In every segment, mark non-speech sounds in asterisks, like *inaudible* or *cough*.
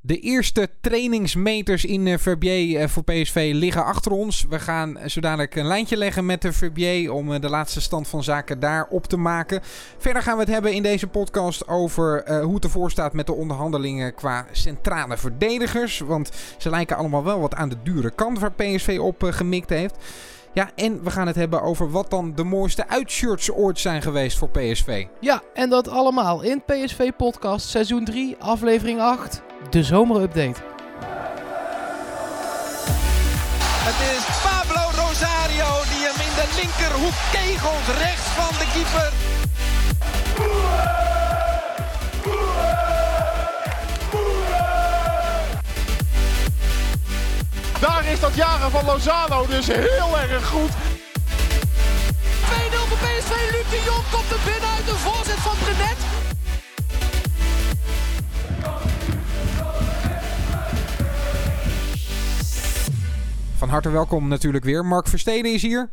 De eerste trainingsmeters in uh, Verbier uh, voor PSV liggen achter ons. We gaan zo dadelijk een lijntje leggen met de Verbier om de laatste stand van zaken daar op te maken. Verder gaan we het hebben in deze podcast over hoe het ervoor staat met de onderhandelingen qua centrale verdedigers. Want ze lijken allemaal wel wat aan de dure kant waar PSV op gemikt heeft. Ja, en we gaan het hebben over wat dan de mooiste uitshirts ooit zijn geweest voor PSV. Ja, en dat allemaal in PSV Podcast seizoen 3, aflevering 8, de zomerupdate. Het is Pablo Rosario die hem in de linkerhoek kegelt, rechts van de keeper. Daar is dat jaren van Lozano dus heel erg goed. 2-0 voor PSV. Luc de Jong komt er binnen uit de voorzet van Brenet. Van harte welkom natuurlijk weer. Mark Versteden is hier.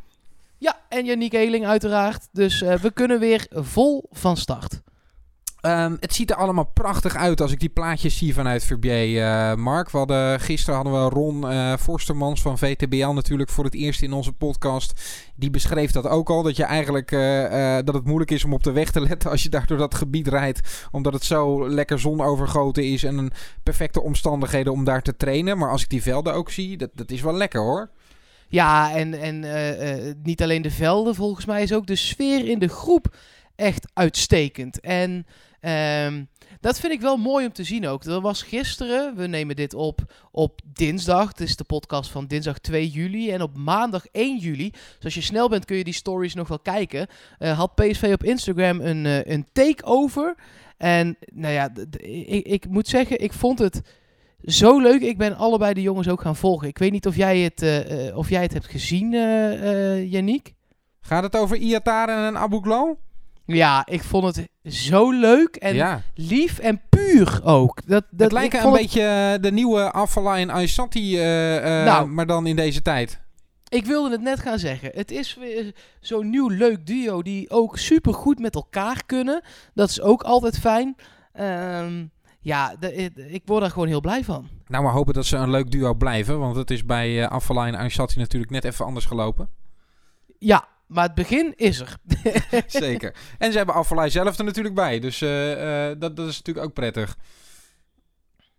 Ja, en Janiek Heling uiteraard. Dus uh, we kunnen weer vol van start. Um, het ziet er allemaal prachtig uit als ik die plaatjes zie vanuit Verbier, uh, Mark. We hadden, gisteren hadden we Ron uh, Forstermans van VTBL natuurlijk voor het eerst in onze podcast. Die beschreef dat ook al, dat, je eigenlijk, uh, dat het moeilijk is om op de weg te letten als je daar door dat gebied rijdt. Omdat het zo lekker zonovergoten is en een perfecte omstandigheden om daar te trainen. Maar als ik die velden ook zie, dat, dat is wel lekker hoor. Ja, en, en niet alleen de velden, volgens mij is ook de sfeer in de groep echt uitstekend. En Um, dat vind ik wel mooi om te zien ook. Er was gisteren, we nemen dit op op dinsdag. Het is de podcast van dinsdag 2 juli. En op maandag 1 juli, dus als je snel bent kun je die stories nog wel kijken. Uh, had PSV op Instagram een, uh, een takeover. En nou ja, ik, ik moet zeggen, ik vond het zo leuk. Ik ben allebei de jongens ook gaan volgen. Ik weet niet of jij het, uh, of jij het hebt gezien, Yannick. Gaat het over Iataren en Abu Glo? Ja, ik vond het zo leuk en lief en puur ook. Dat, dat, het lijkt een beetje eh, de nieuwe Afala en Aysati, uh, nou, maar dan in deze tijd. Ik wilde het net gaan zeggen. Het is weer zo'n nieuw leuk duo die ook super goed met elkaar kunnen. Dat is ook altijd fijn. Um, ja, de, ik word er gewoon heel blij van. Nou, maar hopen dat ze een leuk duo blijven. Want het is bij uh, en natuurlijk net even anders gelopen. Ja, maar het begin is er. *laughs* Zeker. En ze hebben Afvalai zelf er natuurlijk bij. Dus uh, uh, dat, dat is natuurlijk ook prettig.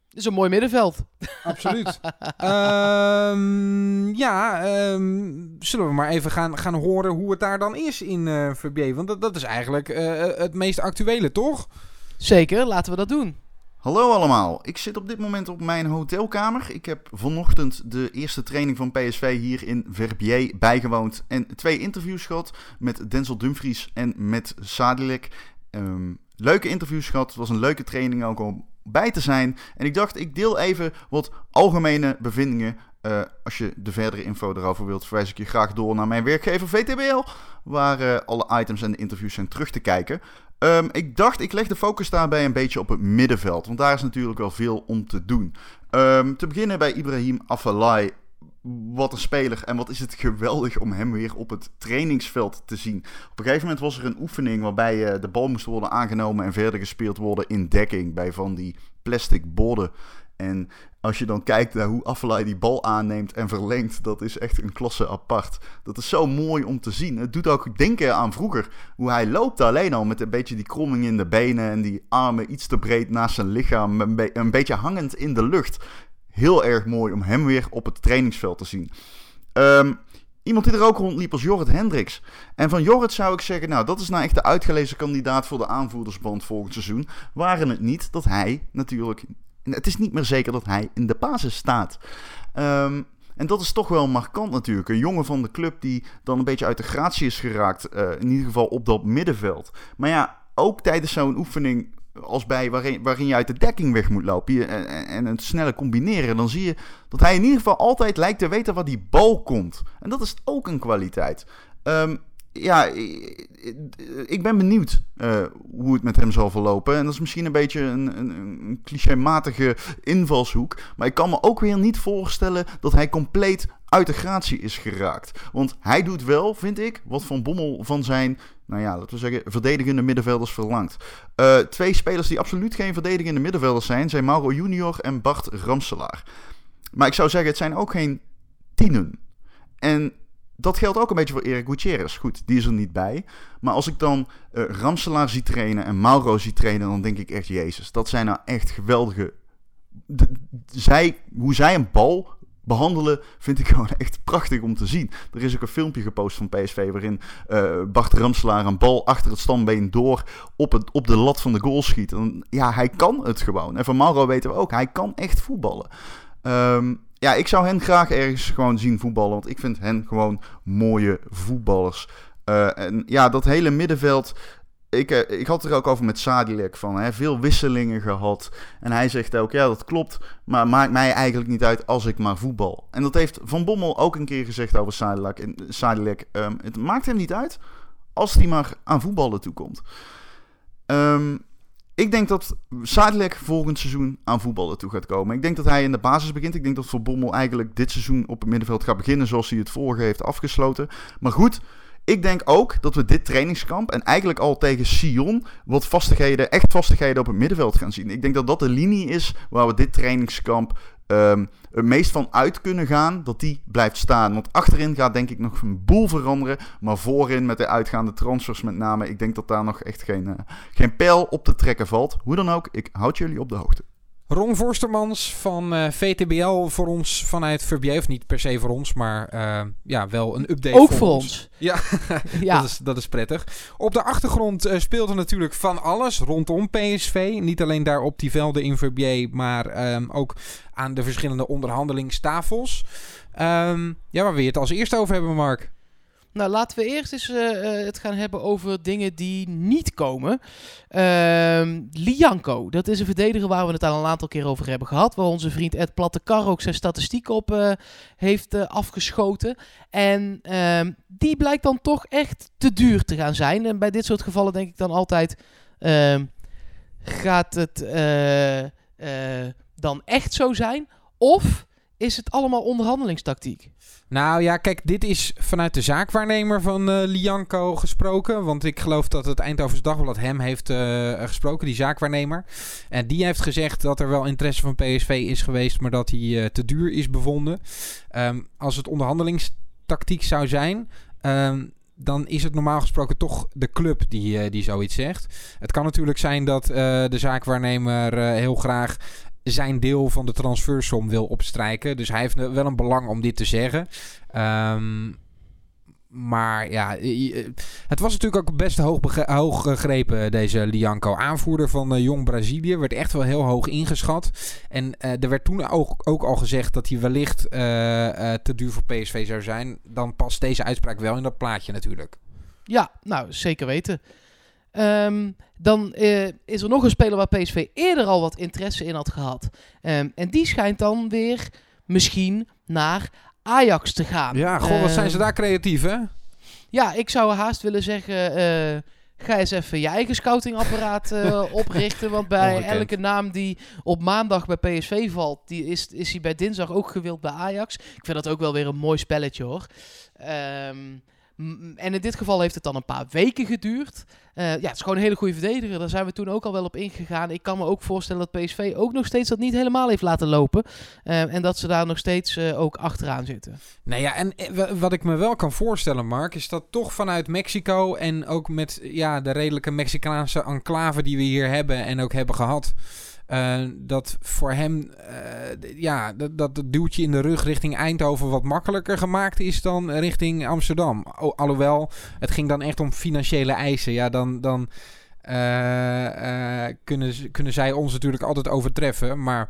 Het is een mooi middenveld. Absoluut. um, *laughs* ja, um, zullen we maar even gaan, gaan horen hoe het daar dan is in uh, Verbier. Want dat, dat is eigenlijk het meest actuele, toch? Zeker, laten we dat doen. Hallo allemaal, ik zit op dit moment op mijn hotelkamer. Ik heb vanochtend de eerste training van PSV hier in Verbier bijgewoond en twee interviews gehad met Denzel Dumfries en met Sadilek. Um, leuke interviews gehad, het was een leuke training ook om bij te zijn. En ik dacht, ik deel even wat algemene bevindingen. Uh, als je de verdere info erover wilt, verwijs ik je graag door naar mijn werkgever VTBL, waar uh, alle items en de interviews zijn terug te kijken. Um, ik dacht, ik leg de focus daarbij een beetje op het middenveld. Want daar is natuurlijk wel veel om te doen. Um, te beginnen bij Ibrahim Afellay. Wat een speler en wat is het geweldig om hem weer op het trainingsveld te zien. Op een gegeven moment was er een oefening waarbij uh, de bal moest worden aangenomen en verder gespeeld worden in dekking bij van die plastic borden. En als je dan kijkt naar hoe Affelay die bal aanneemt en verlengt, dat is echt een klasse apart. Dat is zo mooi om te zien. Het doet ook denken aan vroeger. Hoe hij loopt alleen al met een beetje die kromming in de benen en die armen iets te breed naast zijn lichaam. Een, be een beetje hangend in de lucht. Heel erg mooi om hem weer op het trainingsveld te zien. Um, Iemand die er ook rondliep was Jorrit Hendricks. En van Jorrit zou ik zeggen, nou dat is nou echt de uitgelezen kandidaat voor de aanvoerdersband volgend seizoen. Waren het niet dat hij natuurlijk het is niet meer zeker dat hij in de basis staat. Um, en dat is toch wel markant natuurlijk. Een jongen van de club die dan een beetje uit de gratie is geraakt. Uh, in ieder geval op dat middenveld. Maar ja, ook tijdens zo'n oefening als bij waarin, waarin je uit de dekking weg moet lopen en, en, en het snelle combineren, dan zie je dat hij in ieder geval altijd lijkt te weten waar die bal komt. En dat is ook een kwaliteit. Um, ja, ik ben benieuwd uh, hoe het met hem zal verlopen. En dat is misschien een beetje een, een, een clichématige invalshoek. Maar ik kan me ook weer niet voorstellen dat hij compleet uit de gratie is geraakt. Want hij doet wel, vind ik, wat Van Bommel van zijn nou ja, laten we zeggen, verdedigende middenvelders verlangt. Uh, twee spelers die absoluut geen verdedigende middenvelders zijn, zijn Mauro Junior en Bart Ramselaar. Maar ik zou zeggen, het zijn ook geen tienen. En dat geldt ook een beetje voor Erik Gutierrez. Goed, die is er niet bij. Maar als ik dan uh, Ramselaar zie trainen en Mauro zie trainen, dan denk ik echt, jezus, dat zijn nou echt geweldige... zij, hoe zij een bal behandelen, vind ik *laughs* gewoon echt prachtig om te zien. Er is ook een filmpje gepost van PSV waarin uh, Bart Ramselaar een bal achter het standbeen door op, het, op de lat van de goal schiet. Ja, hij kan het gewoon. En van Mauro weten we ook, hij kan echt voetballen. Um, ja, ik zou hen graag ergens gewoon zien voetballen. Want ik vind hen gewoon mooie voetballers. Uh, en ja, dat hele middenveld. Ik, uh, ik had er ook over met Sadilek van hè, veel wisselingen gehad. En hij zegt ook, ja dat klopt, maar maakt mij eigenlijk niet uit als ik maar voetbal. En dat heeft Van Bommel ook een keer gezegd over Sadilek. En um, het maakt hem niet uit als hij maar aan voetballen toekomt. Um, ik denk dat Sadilek volgend seizoen aan voetballen toe gaat komen. Ik denk dat hij in de basis begint. Ik denk dat Voor Bommel eigenlijk dit seizoen op het middenveld gaat beginnen zoals hij het vorige heeft afgesloten. Maar goed, ik denk ook dat we dit trainingskamp en eigenlijk al tegen Sion wat vastigheden, echt vastigheden op het middenveld gaan zien. Ik denk dat dat de linie is waar we dit trainingskamp um, het meest van uit kunnen gaan, dat die blijft staan. Want achterin gaat denk ik nog een boel veranderen. Maar voorin met de uitgaande transfers met name, ik denk dat daar nog echt geen, uh, geen pijl op te trekken valt. Hoe dan ook, ik houd jullie op de hoogte. Ron Vorstermans van uh, VTBL voor ons vanuit Verbier. Of niet per se voor ons, maar uh, ja, wel een update Ook voor, voor ons. ons. Ja, *laughs* Ja. *laughs* Dat, is, dat is prettig. Op de achtergrond uh, speelt er natuurlijk van alles rondom PSV. Niet alleen daar op die velden in Verbier, maar um, ook aan de verschillende onderhandelingstafels. Um, ja, waar wil je het als eerste over hebben, Mark? Nou, laten we eerst eens uh, uh, het gaan hebben over dingen die niet komen. Uh, Lianco, dat is een verdediger waar we het al een aantal keer over hebben gehad. Waar onze vriend Ed Plattekar ook zijn statistiek op uh, heeft afgeschoten. En ehm, die blijkt dan toch echt te duur te gaan zijn. En bij dit soort gevallen denk ik dan altijd... ehm, gaat het dan echt zo zijn? Of is het allemaal onderhandelingstactiek? Nou ja, kijk, dit is vanuit de zaakwaarnemer van uh, Lianco gesproken. Want ik geloof dat het Eindhovens Dagblad hem heeft uh, gesproken, die zaakwaarnemer. En die heeft gezegd dat er wel interesse van PSV is geweest, maar dat hij te duur is bevonden. Um, als het onderhandelingstactiek zou zijn, um, dan is het normaal gesproken toch de club die, die zoiets zegt. Het kan natuurlijk zijn dat de zaakwaarnemer heel graag zijn deel van de transfersom wil opstrijken. Dus hij heeft wel een belang om dit te zeggen. Um, maar ja, het was natuurlijk ook best hoog, hoog gegrepen, deze Lianco. Aanvoerder van uh, Jong Brazilië werd echt wel heel hoog ingeschat. En uh, er werd toen ook, ook al gezegd dat hij wellicht uh, te duur voor PSV zou zijn. Dan past deze uitspraak wel in dat plaatje natuurlijk. Ja, nou, zeker weten. Um, dan uh, is er nog een speler waar PSV eerder al wat interesse in had gehad. Um, en die schijnt dan weer misschien naar Ajax te gaan. Ja, goh, wat zijn ze daar creatief, hè? Ja, ik zou haast willen zeggen... Uh, ga eens even je eigen scoutingapparaat uh, *laughs* oprichten. Want bij Ongekend. elke naam die op maandag bij PSV valt... Die is, is hij bij dinsdag ook gewild bij Ajax. Ik vind dat ook wel weer een mooi spelletje, hoor. Um, en in dit geval heeft het dan een paar weken geduurd. Uh, ja, het is gewoon een hele goede verdediger. Daar zijn we toen ook al wel op ingegaan. Ik kan me ook voorstellen dat PSV ook nog steeds dat niet helemaal heeft laten lopen. Uh, en dat ze daar nog steeds uh, ook achteraan zitten. Nou ja, en wat ik me wel kan voorstellen, Mark, is dat toch vanuit Mexico en ook met ja, de redelijke Mexicaanse enclave die we hier hebben en ook hebben gehad. Uh, dat voor hem uh, ja, dat, dat duwtje in de rug richting Eindhoven wat makkelijker gemaakt is dan richting Amsterdam. Alhoewel, het ging dan echt om financiële eisen. Ja, dan, dan uh, kunnen, kunnen zij ons natuurlijk altijd overtreffen. Maar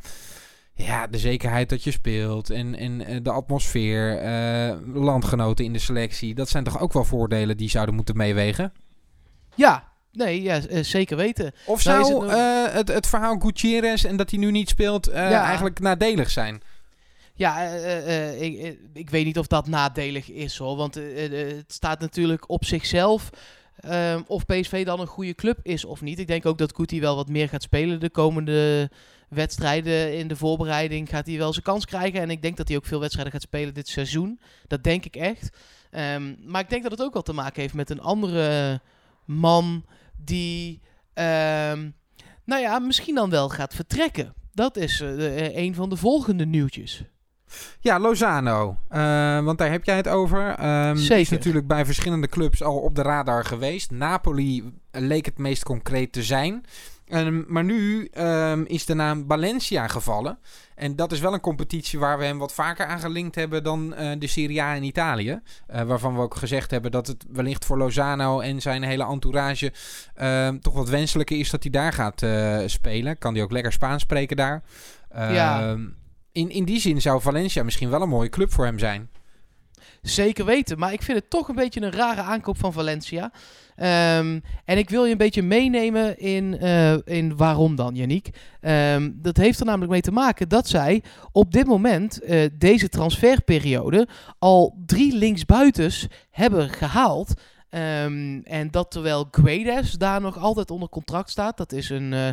ja, de zekerheid dat je speelt en, en de atmosfeer, landgenoten in de selectie, dat zijn toch ook wel voordelen die zouden moeten meewegen? Ja, Nee, ja, uh, zeker weten. Of zou nou, het, uh, het, het, verhaal Gutierrez en dat hij nu niet speelt ja. eigenlijk nadelig zijn? Ja, ik, ik, weet niet of dat nadelig is hoor. Want het staat natuurlijk op zichzelf um, of PSV dan een goede club is of niet. Ik denk ook dat Guti wel wat meer gaat spelen de komende wedstrijden in de voorbereiding. Gaat hij wel zijn kans krijgen. En ik denk dat hij ook veel wedstrijden gaat spelen dit seizoen. Dat denk ik echt. Um, maar ik denk dat het ook wel te maken heeft met een andere man die, ehm, nou ja, misschien dan wel gaat vertrekken. Dat is uh, een van de volgende nieuwtjes. Ja, Lozano. Uh, want daar heb jij het over. Um, Zeker. Is natuurlijk bij verschillende clubs al op de radar geweest. Napoli leek het meest concreet te zijn. Um, maar nu um, is de naam Valencia gevallen. En dat is wel een competitie waar we hem wat vaker aan gelinkt hebben dan uh, de Serie A in Italië. Uh, waarvan we ook gezegd hebben dat het wellicht voor Lozano en zijn hele entourage uh, toch wat wenselijker is dat hij daar gaat uh, spelen. Kan hij ook lekker Spaans spreken daar. ja. Ehm, in, in die zin zou Valencia misschien wel een mooie club voor hem zijn. Zeker weten, maar ik vind het toch een beetje een rare aankoop van Valencia. Um, en ik wil je een beetje meenemen in, uh, in waarom dan, Yannick. Um, dat heeft er namelijk mee te maken dat zij op dit moment, uh, deze transferperiode, al drie linksbuitens hebben gehaald. Um, en dat terwijl Guedes daar nog altijd onder contract staat. Dat is een uh,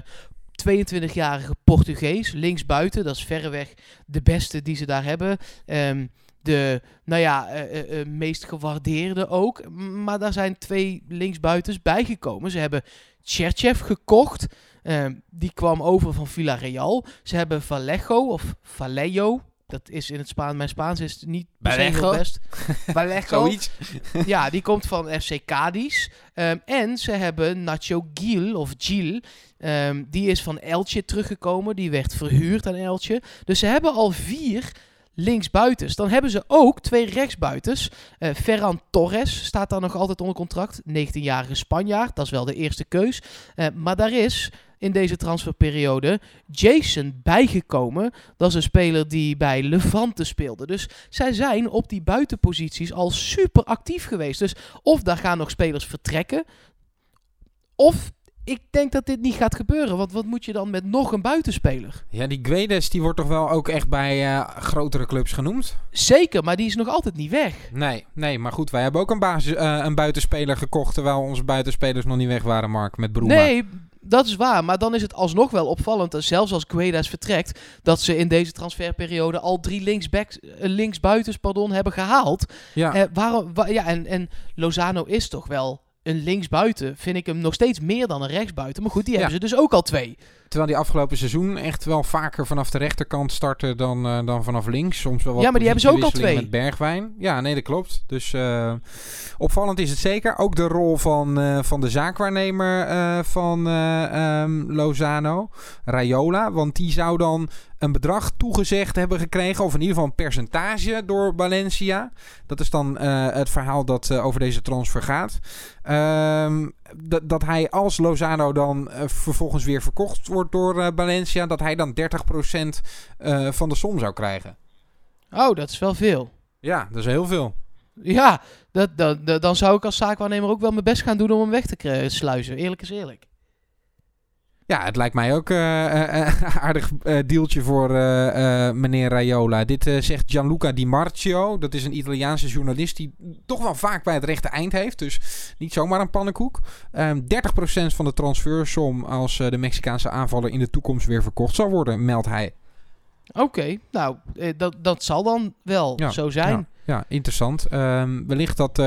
22-jarige Portugees, linksbuiten. Dat is verreweg de beste die ze daar hebben. Um, de, nou ja, uh, uh, meest gewaardeerde ook. Maar daar zijn twee linksbuitens bijgekomen. Ze hebben Cherchev gekocht. Uh, die kwam over van Villarreal. Ze hebben Vallejo of Vallejo. Dat is in het Spaans. Mijn Spaans is niet heel best. *laughs* Vallejo. *laughs* ja, die komt van FC Cadiz. Um, en ze hebben Nacho Gil of Gil. Um, die is van Elche teruggekomen. Die werd verhuurd aan Elche. Dus ze hebben al vier linksbuitens. Dan hebben ze ook twee rechtsbuitens. Uh, Ferran Torres staat daar nog altijd onder contract. 19-jarige Spanjaard, dat is wel de eerste keus. Uh, maar daar is in deze transferperiode Jason bijgekomen. Dat is een speler die bij Levante speelde. Dus zij zijn op die buitenposities al super actief geweest. Dus of daar gaan nog spelers vertrekken. Of ik denk dat dit niet gaat gebeuren. Want wat moet je dan met nog een buitenspeler? Ja, die Guedes die wordt toch wel ook echt bij uh, grotere clubs genoemd? Zeker, maar die is nog altijd niet weg. Nee, nee maar goed, wij hebben ook een, basis, uh, een buitenspeler gekocht... terwijl onze buitenspelers nog niet weg waren, Mark, met Broema. Nee, dat is waar. Maar dan is het alsnog wel opvallend, zelfs als Guedes vertrekt... dat ze in deze transferperiode al drie linksbacks, uh, linksbuitens pardon, hebben gehaald. Ja. waarom, wa ja, en, en Lozano is toch wel een linksbuiten vind ik hem nog steeds meer dan een rechtsbuiten. Maar goed, die ja. hebben ze dus ook al twee. Terwijl die afgelopen seizoen echt wel vaker vanaf de rechterkant starten dan, uh, dan vanaf links. Soms wel wat ja, maar die hebben ze ook al twee. Met Bergwijn. Ja, nee, dat klopt. Dus uh, opvallend is het zeker. Ook de rol van, uh, van de zaakwaarnemer van um, Lozano, Raiola. Want die zou dan een bedrag toegezegd hebben gekregen, of in ieder geval een percentage door Valencia. Dat is dan het verhaal dat over deze transfer gaat. Um, dat hij als Lozano dan uh, vervolgens weer verkocht wordt door Valencia, dat hij dan 30% van de som zou krijgen. Oh, dat is wel veel. Ja, dat is heel veel. Ja, dat, dat, dat, dan zou ik als zaakwaarnemer ook wel mijn best gaan doen om hem weg te sluizen. Eerlijk is eerlijk. Ja, het lijkt mij ook een uh, uh, aardig uh, deeltje voor meneer Raiola. Dit zegt Gianluca Di Marcio. Dat is een Italiaanse journalist die toch wel vaak bij het rechte eind heeft. Dus niet zomaar een pannenkoek. Um, 30% van de transfersom als de Mexicaanse aanvaller in de toekomst weer verkocht zal worden, meldt hij. Oké, okay, nou, dat, dat zal dan wel ja, zo zijn. Ja. Ja, interessant. Um, wellicht dat uh,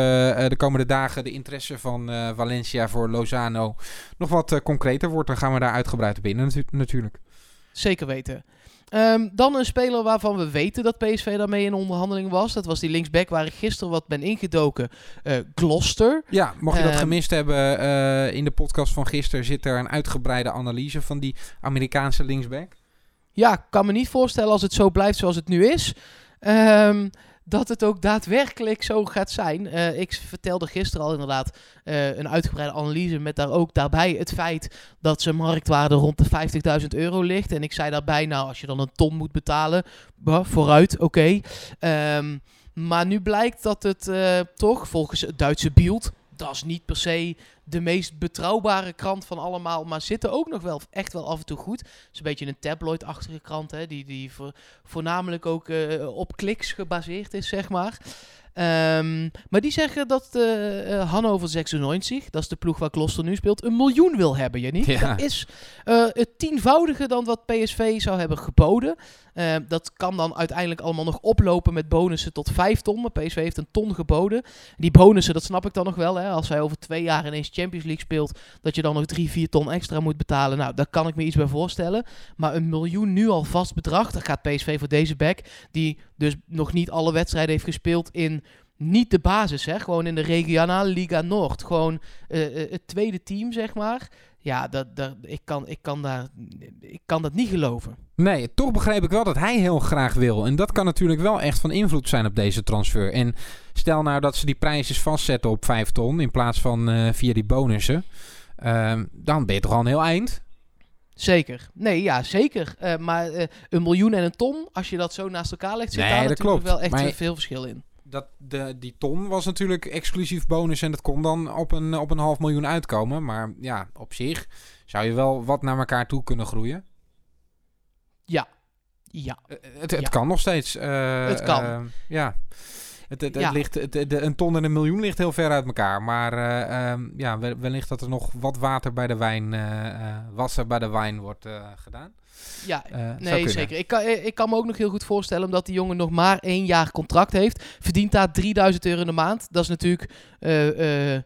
de komende dagen de interesse van uh, Valencia voor Lozano nog wat uh, concreter wordt. Dan gaan we daar uitgebreid op in natu natuurlijk. Zeker weten. Um, dan een speler waarvan we weten dat PSV daarmee in onderhandeling was. Dat was die linksback waar ik gisteren wat ben ingedoken. Gloucester. Ja, mocht je dat um, gemist hebben in de podcast van gisteren... zit er een uitgebreide analyse van die Amerikaanse linksback. Ja, ik kan me niet voorstellen als het zo blijft zoals het nu is... Um, dat het ook daadwerkelijk zo gaat zijn. Uh, ik vertelde gisteren al inderdaad uh, een uitgebreide analyse met daar ook daarbij het feit dat zijn marktwaarde rond de 50.000 euro ligt. En ik zei daarbij, nou als je dan een ton moet betalen, vooruit, oké. Um, maar nu blijkt dat het uh, toch volgens het Duitse Bild, dat is niet per se de meest betrouwbare krant van allemaal, maar zitten ook nog wel echt wel af en toe goed. Het is een beetje een tabloid-achtige krant, hè, die, die voor, voornamelijk ook uh, op kliks gebaseerd is, zeg maar. Ehm, maar die zeggen dat eh, Hannover 96, dat is de ploeg waar Kloster nu speelt, een miljoen wil hebben, Jannie. Ja. Dat is eh, het tienvoudige dan wat PSV zou hebben geboden. Eh, dat kan dan uiteindelijk allemaal nog oplopen met bonussen tot 5 ton. Maar PSV heeft een ton geboden. Die bonussen, dat snap ik dan nog wel. Hè? Als hij over twee jaar ineens Champions League speelt, dat je dan nog 3, 4 ton extra moet betalen. Nou, daar kan ik me iets bij voorstellen. Maar een miljoen nu al vast bedrag, dat gaat PSV voor deze back, die dus nog niet alle wedstrijden heeft gespeeld in niet de basis, hè? gewoon in de regionale Liga Noord. Gewoon eh, eh, het tweede team, zeg maar. Ja, dat, dat, ik, kan, ik, kan daar, ik kan dat niet geloven. Nee, toch begreep ik wel dat hij heel graag wil. En dat kan natuurlijk wel echt van invloed zijn op deze transfer. En stel nou dat ze die prijsjes vastzetten op 5 ton in plaats van eh, via die bonussen. ehm, dan ben je toch al een heel eind. Zeker. Nee, ja, zeker. Maar een miljoen en een ton, als je dat zo naast elkaar legt, zit Nee, daar natuurlijk klopt. wel echt Maar- veel verschil in. Dat de, die ton was natuurlijk exclusief bonus en dat kon dan op een, op een half miljoen uitkomen. Maar ja, op zich zou je wel wat naar elkaar toe kunnen groeien. Ja. Eh, Het, het Ja. kan nog steeds. eh, Het kan. eh, ja. Het, het, het Ja. ligt, het, de, een ton en een miljoen ligt heel ver uit elkaar. Maar eh, ehm, ja, wel- wellicht dat er nog wat water bij de wijn, eh eh, wasser bij de wijn wordt eh, gedaan. Ja, Eh, nee, zeker. Ik kan, eh, ik kan me ook nog heel goed voorstellen, omdat die jongen nog maar één jaar contract heeft. Verdient daar 3000 euro in de maand. Dat is natuurlijk eh,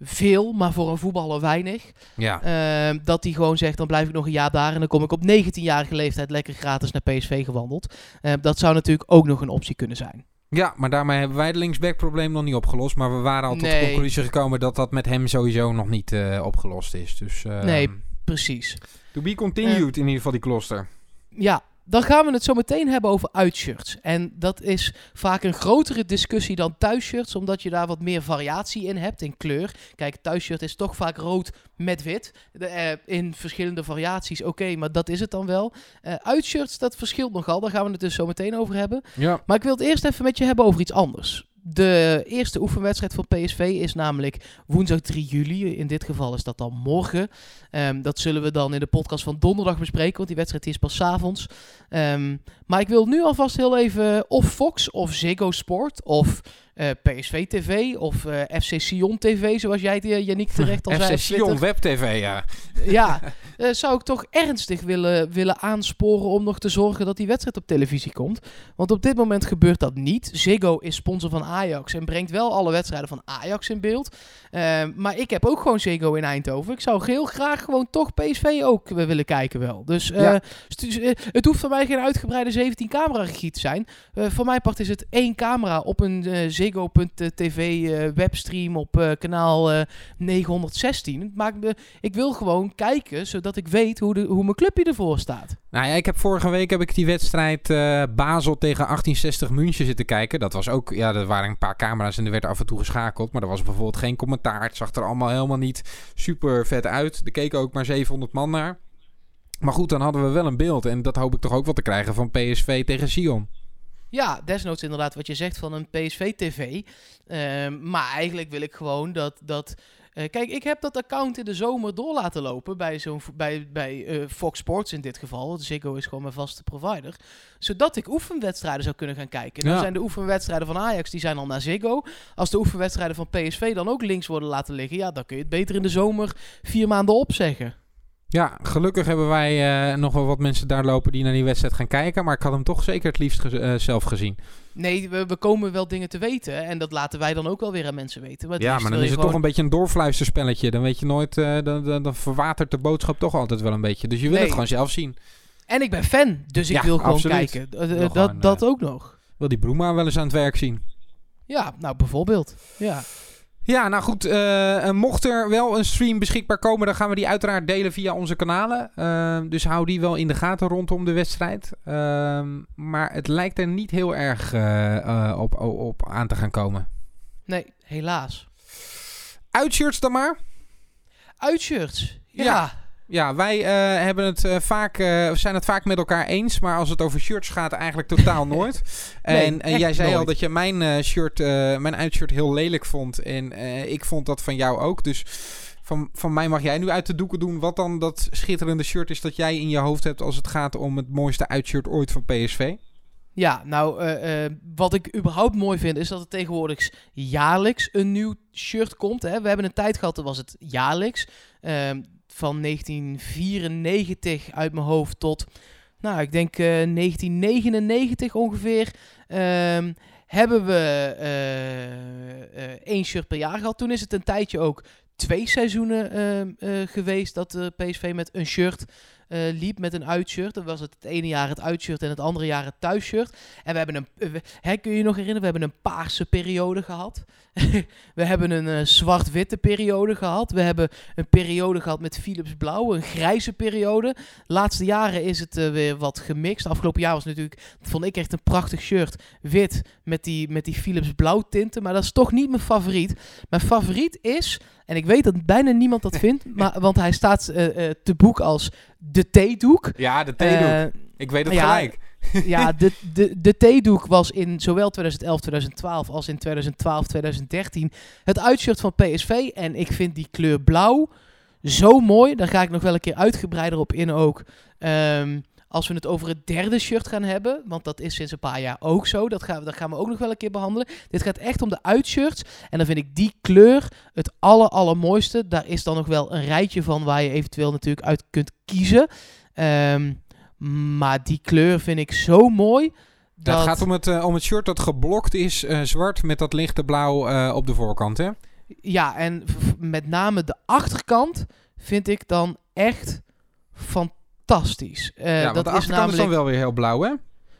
veel, maar voor een voetballer weinig. Ja. Ehm, dat hij gewoon zegt, dan blijf ik nog een jaar daar en dan kom ik op 19-jarige leeftijd lekker gratis naar PSV gewandeld. Ehm, dat zou natuurlijk ook nog een optie kunnen zijn. ja, maar daarmee hebben wij het linksback-probleem nog niet opgelost. Maar we waren al tot de conclusie gekomen dat dat met hem sowieso nog niet opgelost is. Dus eh, Nee. Precies. To be continued in ieder geval die kloster. Ja, dan gaan we het zo meteen hebben over uitshirts. En dat is vaak een grotere discussie dan thuisshirts, omdat je daar wat meer variatie in hebt in kleur. Kijk, thuisshirt is toch vaak rood met wit. De, eh, in verschillende variaties, oké, maar dat is het dan wel. Eh uitshirts, dat verschilt nogal. Daar gaan we het dus zo meteen over hebben. Ja. Maar ik wil het eerst even met je hebben over iets anders. De eerste oefenwedstrijd van PSV is namelijk woensdag 3 juli. In dit geval is dat dan morgen. Ehm, dat zullen we dan in de podcast van donderdag bespreken, want die wedstrijd is pas 's avonds. Ehm, maar ik wil nu alvast heel even of Fox of Ziggo Sport of eh, PSV TV of eh, FC Sion TV, zoals jij het, eh, Yannick terecht al *laughs* zei. FC Sion. Web TV, ja. Ja, *laughs* zou ik toch ernstig willen, willen aansporen om nog te zorgen dat die wedstrijd op televisie komt. Want op dit moment gebeurt dat niet. Ziggo is sponsor van Ajax en brengt wel alle wedstrijden van Ajax in beeld. Maar ik heb ook gewoon Ziggo in Eindhoven. Ik zou heel graag gewoon toch PSV ook willen kijken wel. Dus Ja. het hoeft voor mij geen uitgebreide 17 camera te zijn. Voor mij part is het één camera op een eh, Ziggo.tv eh, webstream op eh, kanaal eh, 916. Het maakt me, ik wil gewoon kijken, zodat ik weet hoe, de, hoe mijn clubje ervoor staat. Nou ja, ik heb vorige week heb ik die wedstrijd eh Basel tegen 1860 München zitten kijken. Dat was ook, ja, er waren een paar camera's en er werd af en toe geschakeld. Maar er was bijvoorbeeld geen commentaar. Het zag er allemaal helemaal niet super vet uit. Er keken ook maar 700 man naar. Maar goed, dan hadden we wel een beeld. En dat hoop ik toch ook wel te krijgen van PSV tegen Sion. Ja, desnoods inderdaad wat je zegt van een PSV-TV. Ehm, maar eigenlijk wil ik gewoon dat... dat eh, kijk, ik heb dat account in de zomer door laten lopen bij, zo'n, bij, bij eh, Fox Sports in dit geval. Want Ziggo is gewoon mijn vaste provider. Zodat ik oefenwedstrijden zou kunnen gaan kijken. Dan Ja. zijn de oefenwedstrijden van Ajax, die zijn al naar Ziggo. Als de oefenwedstrijden van PSV dan ook links worden laten liggen... ja, dan kun je het beter in de zomer vier maanden opzeggen. Ja, gelukkig hebben wij eh, nog wel wat mensen daar lopen die naar die wedstrijd gaan kijken. Maar ik had hem toch zeker het liefst ge- eh, zelf gezien. Nee, we, we komen wel dingen te weten. En dat laten wij dan ook wel weer aan mensen weten. Maar Ja, maar dan is het toch een beetje een doorfluisterspelletje. Dan weet je nooit, eh, dan, dan, dan verwatert de boodschap toch altijd wel een beetje. Dus je wil Nee. het gewoon zelf zien. En ik ben fan, dus ik Ja, wil gewoon absoluut. kijken. Wil dat gewoon, dat ook nog. Wil die Broema wel eens aan het werk zien. Ja, nou bijvoorbeeld. Ja. Ja, nou goed. eh, eh, mocht er wel een stream beschikbaar komen, dan gaan we die uiteraard delen via onze kanalen. Eh, dus hou die wel in de gaten rondom de wedstrijd. Ehm, maar het lijkt er niet heel erg eh, op, op, op aan te gaan komen. Nee, helaas. Uitshirts dan maar. Uitshirts. Ja. Ja. Ja, wij eh, hebben het, eh, vaak, eh, zijn het vaak met elkaar eens. Maar als het over shirts gaat, eigenlijk totaal *laughs* nooit. Nee, en en jij zei al dat je mijn, shirt, mijn uitshirt heel lelijk vond. En ik vond dat van jou ook. Dus van, van mij mag jij nu uit de doeken doen. Wat dan dat schitterende shirt is dat jij in je hoofd hebt als het gaat om het mooiste uitshirt ooit van PSV. Ja, nou, wat ik überhaupt mooi vind, is dat er tegenwoordig jaarlijks een nieuw shirt komt. Hè. We hebben een tijd gehad, dat was het jaarlijks. Ehm, van 1994 uit mijn hoofd tot, nou, ik denk eh, 1999 ongeveer. ehm, hebben we eh, eh, één shirt per jaar gehad. Toen is het een tijdje ook twee seizoenen ehm, eh, geweest dat de PSV met een shirt eh, liep, met een uitshirt. Dan was het het ene jaar het uitshirt en het andere jaar het thuisshirt. En we hebben een, eh, hè, kun je je nog herinneren, we hebben een paarse periode gehad. *laughs* we hebben een eh, zwart-witte periode gehad. We hebben een periode gehad met Philips Blauw, een grijze periode. De laatste jaren is het eh, weer wat gemixt. Afgelopen jaar was natuurlijk, dat vond ik echt een prachtig shirt. Wit met die, met die Philips Blauw tinten. Maar dat is toch niet mijn favoriet. Mijn favoriet is, en ik weet dat bijna niemand dat vindt, *laughs* maar, want hij staat eh, eh, te boek als de theedoek. Ja, de theedoek. Eh, ik weet het ja, gelijk. *laughs* ja, de, de, de theedoek was in zowel 2011, 2012 als in 2012, 2013 het uitshirt van PSV. En ik vind die kleur blauw zo mooi. Daar ga ik nog wel een keer uitgebreider op in ook. Ehm, als we het over het derde shirt gaan hebben, want dat is sinds een paar jaar ook zo. Dat gaan, we, dat gaan we ook nog wel een keer behandelen. Dit gaat echt om de uitshirts. En dan vind ik die kleur het aller, allermooiste. Daar is dan nog wel een rijtje van waar je eventueel natuurlijk uit kunt kiezen. Ehm, maar die kleur vind ik zo mooi. Dat Dat gaat om het, eh, om het shirt dat geblokt is, eh, zwart met dat lichte blauw eh, op de voorkant, hè? Ja, en met name de achterkant vind ik dan echt fantastisch. Eh, ja, want dat de is namelijk, is dan wel weer heel blauw, hè?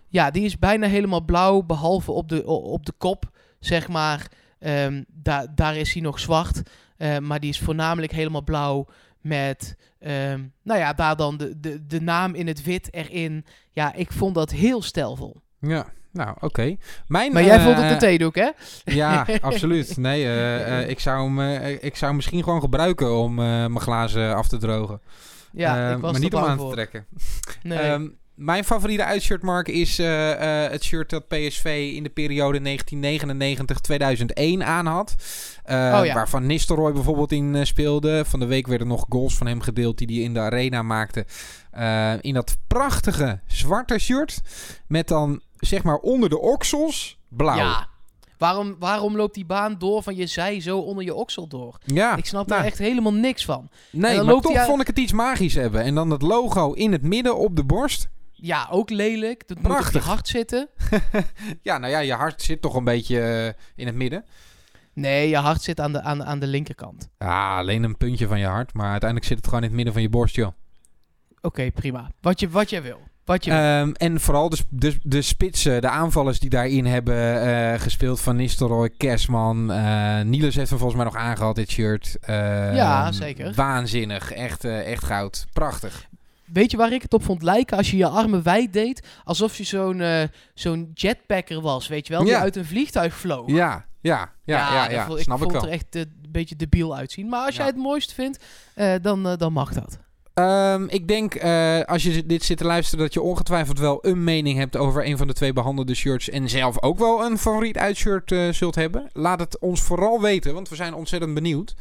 Ja, die is bijna helemaal blauw, behalve op de, op de kop, zeg maar. Ehm, daar, daar is hij nog zwart. Eh, maar die is voornamelijk helemaal blauw met, ehm, nou ja, daar dan de, de, de naam in het wit erin. Ja, ik vond dat heel stijlvol. Ja, nou, oké. Mijn, Maar jij eh, vond het een theedoek, hè? Ja, *laughs* absoluut. Nee, eh, eh, ik, zou hem, eh, ik zou hem misschien gewoon gebruiken om eh, mijn glazen af te drogen. Ja, ik was maar niet om aan voor. te trekken. *laughs* Nee. Ehm, mijn favoriete uitshirtmark is eh, eh, het shirt dat PSV in de periode 1999-2001 aan had. Oh ja. Waarvan Nistelrooy bijvoorbeeld in eh, speelde. Van de week werden nog goals van hem gedeeld die hij in de arena maakte. Eh, in dat prachtige zwarte shirt. Met dan zeg maar onder de oksels blauw. Ja. Waarom, waarom loopt die baan door van je zij zo onder je oksel door? Ja, Ik snap nou, daar echt helemaal niks van. Nee, maar toch uit- vond ik het iets magisch hebben. En dan dat logo in het midden op de borst. Ja, ook lelijk. Dat moet op Prachtig. je hart zitten. *laughs* Ja, nou ja, je hart zit toch een beetje eh, in het midden. Nee, je hart zit aan de, aan, aan de linkerkant. Ja, alleen een puntje van je hart. Maar uiteindelijk zit het gewoon in het midden van je borst, joh. Oké, prima. Wat je, wat jij wil. Wat je. Ehm, en vooral de, de, de spitsen, de aanvallers die daarin hebben eh, gespeeld. Van Nistelrooy, Kersman. eh Niels heeft hem volgens mij nog aangehad, dit shirt. Ehm, Ja, zeker. Waanzinnig. Echt, eh, echt goud. Prachtig. Weet je waar ik het op vond lijken? Als je je armen wijd deed, alsof je zo'n zo'n jetpacker was, weet je wel? Die Ja. uit een vliegtuig vloog. Ja, ja, ja, ja, ja. vond- snap ik ik vond wel. het er echt een beetje debiel uitzien. Maar als jij het mooist vindt, dan, dan mag dat. Ehm, ik denk, eh, als je dit zit te luisteren, dat je ongetwijfeld wel een mening hebt over een van de twee behandelde shirts. En zelf ook wel een favoriet uitshirt eh, zult hebben. Laat het ons vooral weten, want we zijn ontzettend benieuwd.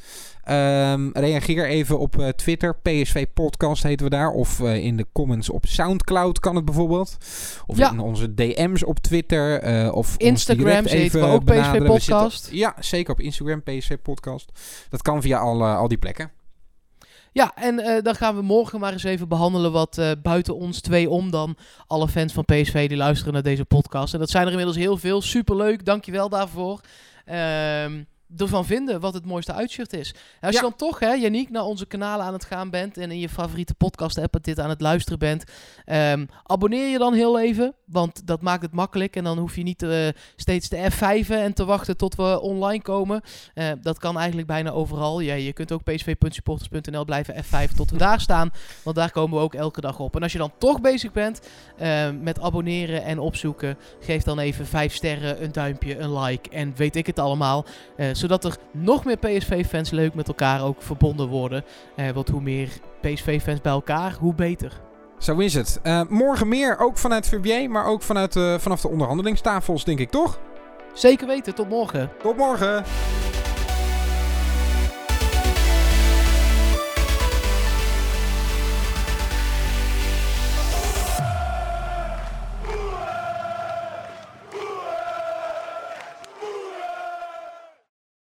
Ehm, reageer even op eh, Twitter. PSV Podcast heten we daar. Of in de comments op Soundcloud kan het bijvoorbeeld. Of Ja. in onze DM's op Twitter. of Instagram we even ook PSV zitten- Podcast. ja, zeker op Instagram PSV Podcast. Dat kan via al, al die plekken. Ja, en eh, dan gaan we morgen maar eens even behandelen wat eh, buiten ons twee om dan alle fans van PSV die luisteren naar deze podcast. En dat zijn er inmiddels heel veel. Superleuk, dankjewel daarvoor. Ehm ervan vinden wat het mooiste uitshirt is. En als Ja. je dan toch, hè, Yannick, naar onze kanalen aan het gaan bent en in je favoriete podcast app dit aan het luisteren bent, ehm, abonneer je dan heel even, want dat maakt het makkelijk en dan hoef je niet eh, steeds te F5'en en te wachten tot we online komen. Eh, dat kan eigenlijk bijna overal. Ja, je kunt ook psv.supporters.nl blijven F5 tot we daar staan. Want daar komen we ook elke dag op. En als je dan toch bezig bent eh, met abonneren en opzoeken, geef dan even 5 sterren, een duimpje, een like en weet ik het allemaal. Eh, zodat er nog meer PSV-fans leuk met elkaar ook verbonden worden. Eh, want hoe meer PSV-fans bij elkaar, hoe beter. Zo is het. Eh, morgen meer, ook vanuit VBA, maar ook vanuit, eh, vanaf de onderhandelingstafels, denk ik, toch? Zeker weten, tot morgen. Tot morgen!